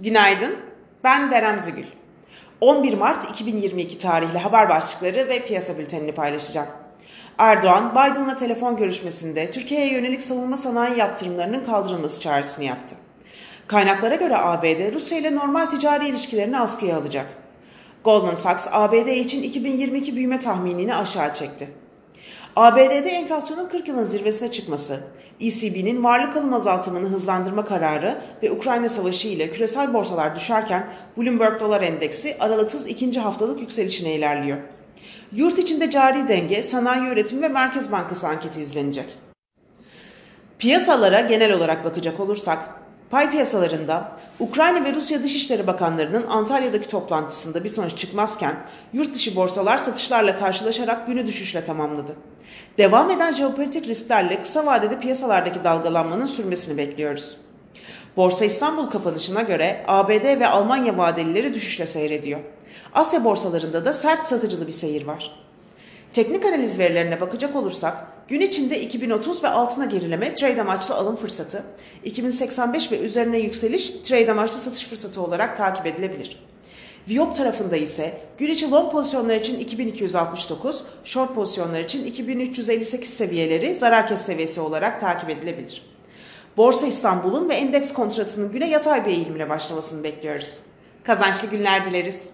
Günaydın, ben Berem Zügül. 11 Mart 2022 tarihli haber başlıkları ve piyasa bültenini paylaşacağım. Erdoğan, Biden'la telefon görüşmesinde Türkiye'ye yönelik savunma sanayi yaptırımlarının kaldırılması çağrısını yaptı. Kaynaklara göre ABD, Rusya ile normal ticari ilişkilerini askıya alacak. Goldman Sachs, ABD için 2022 büyüme tahminini aşağı çekti. ABD'de enflasyonun 40 yılın zirvesine çıkması, ECB'nin varlık alım azaltımını hızlandırma kararı ve Ukrayna Savaşı ile küresel borsalar düşerken Bloomberg Dolar Endeksi aralıksız ikinci haftalık yükselişine ilerliyor. Yurt içinde cari denge, sanayi üretimi ve Merkez Bankası anketi izlenecek. Piyasalara genel olarak bakacak olursak, pay piyasalarında Ukrayna ve Rusya Dışişleri Bakanlarının Antalya'daki toplantısında bir sonuç çıkmazken yurt dışı borsalar satışlarla karşılaşarak günü düşüşle tamamladı. Devam eden jeopolitik risklerle kısa vadede piyasalardaki dalgalanmanın sürmesini bekliyoruz. Borsa İstanbul kapanışına göre ABD ve Almanya vadelileri düşüşle seyrediyor. Asya borsalarında da sert satıcılı bir seyir var. Teknik analiz verilerine bakacak olursak gün içinde 2030 ve altına gerileme trade amaçlı alım fırsatı, 2085 ve üzerine yükseliş trade amaçlı satış fırsatı olarak takip edilebilir. Viyop tarafında ise gün içi long pozisyonlar için 2269, short pozisyonlar için 2358 seviyeleri zarar kes seviyesi olarak takip edilebilir. Borsa İstanbul'un ve endeks kontratının güne yatay bir eğilimle başlamasını bekliyoruz. Kazançlı günler dileriz.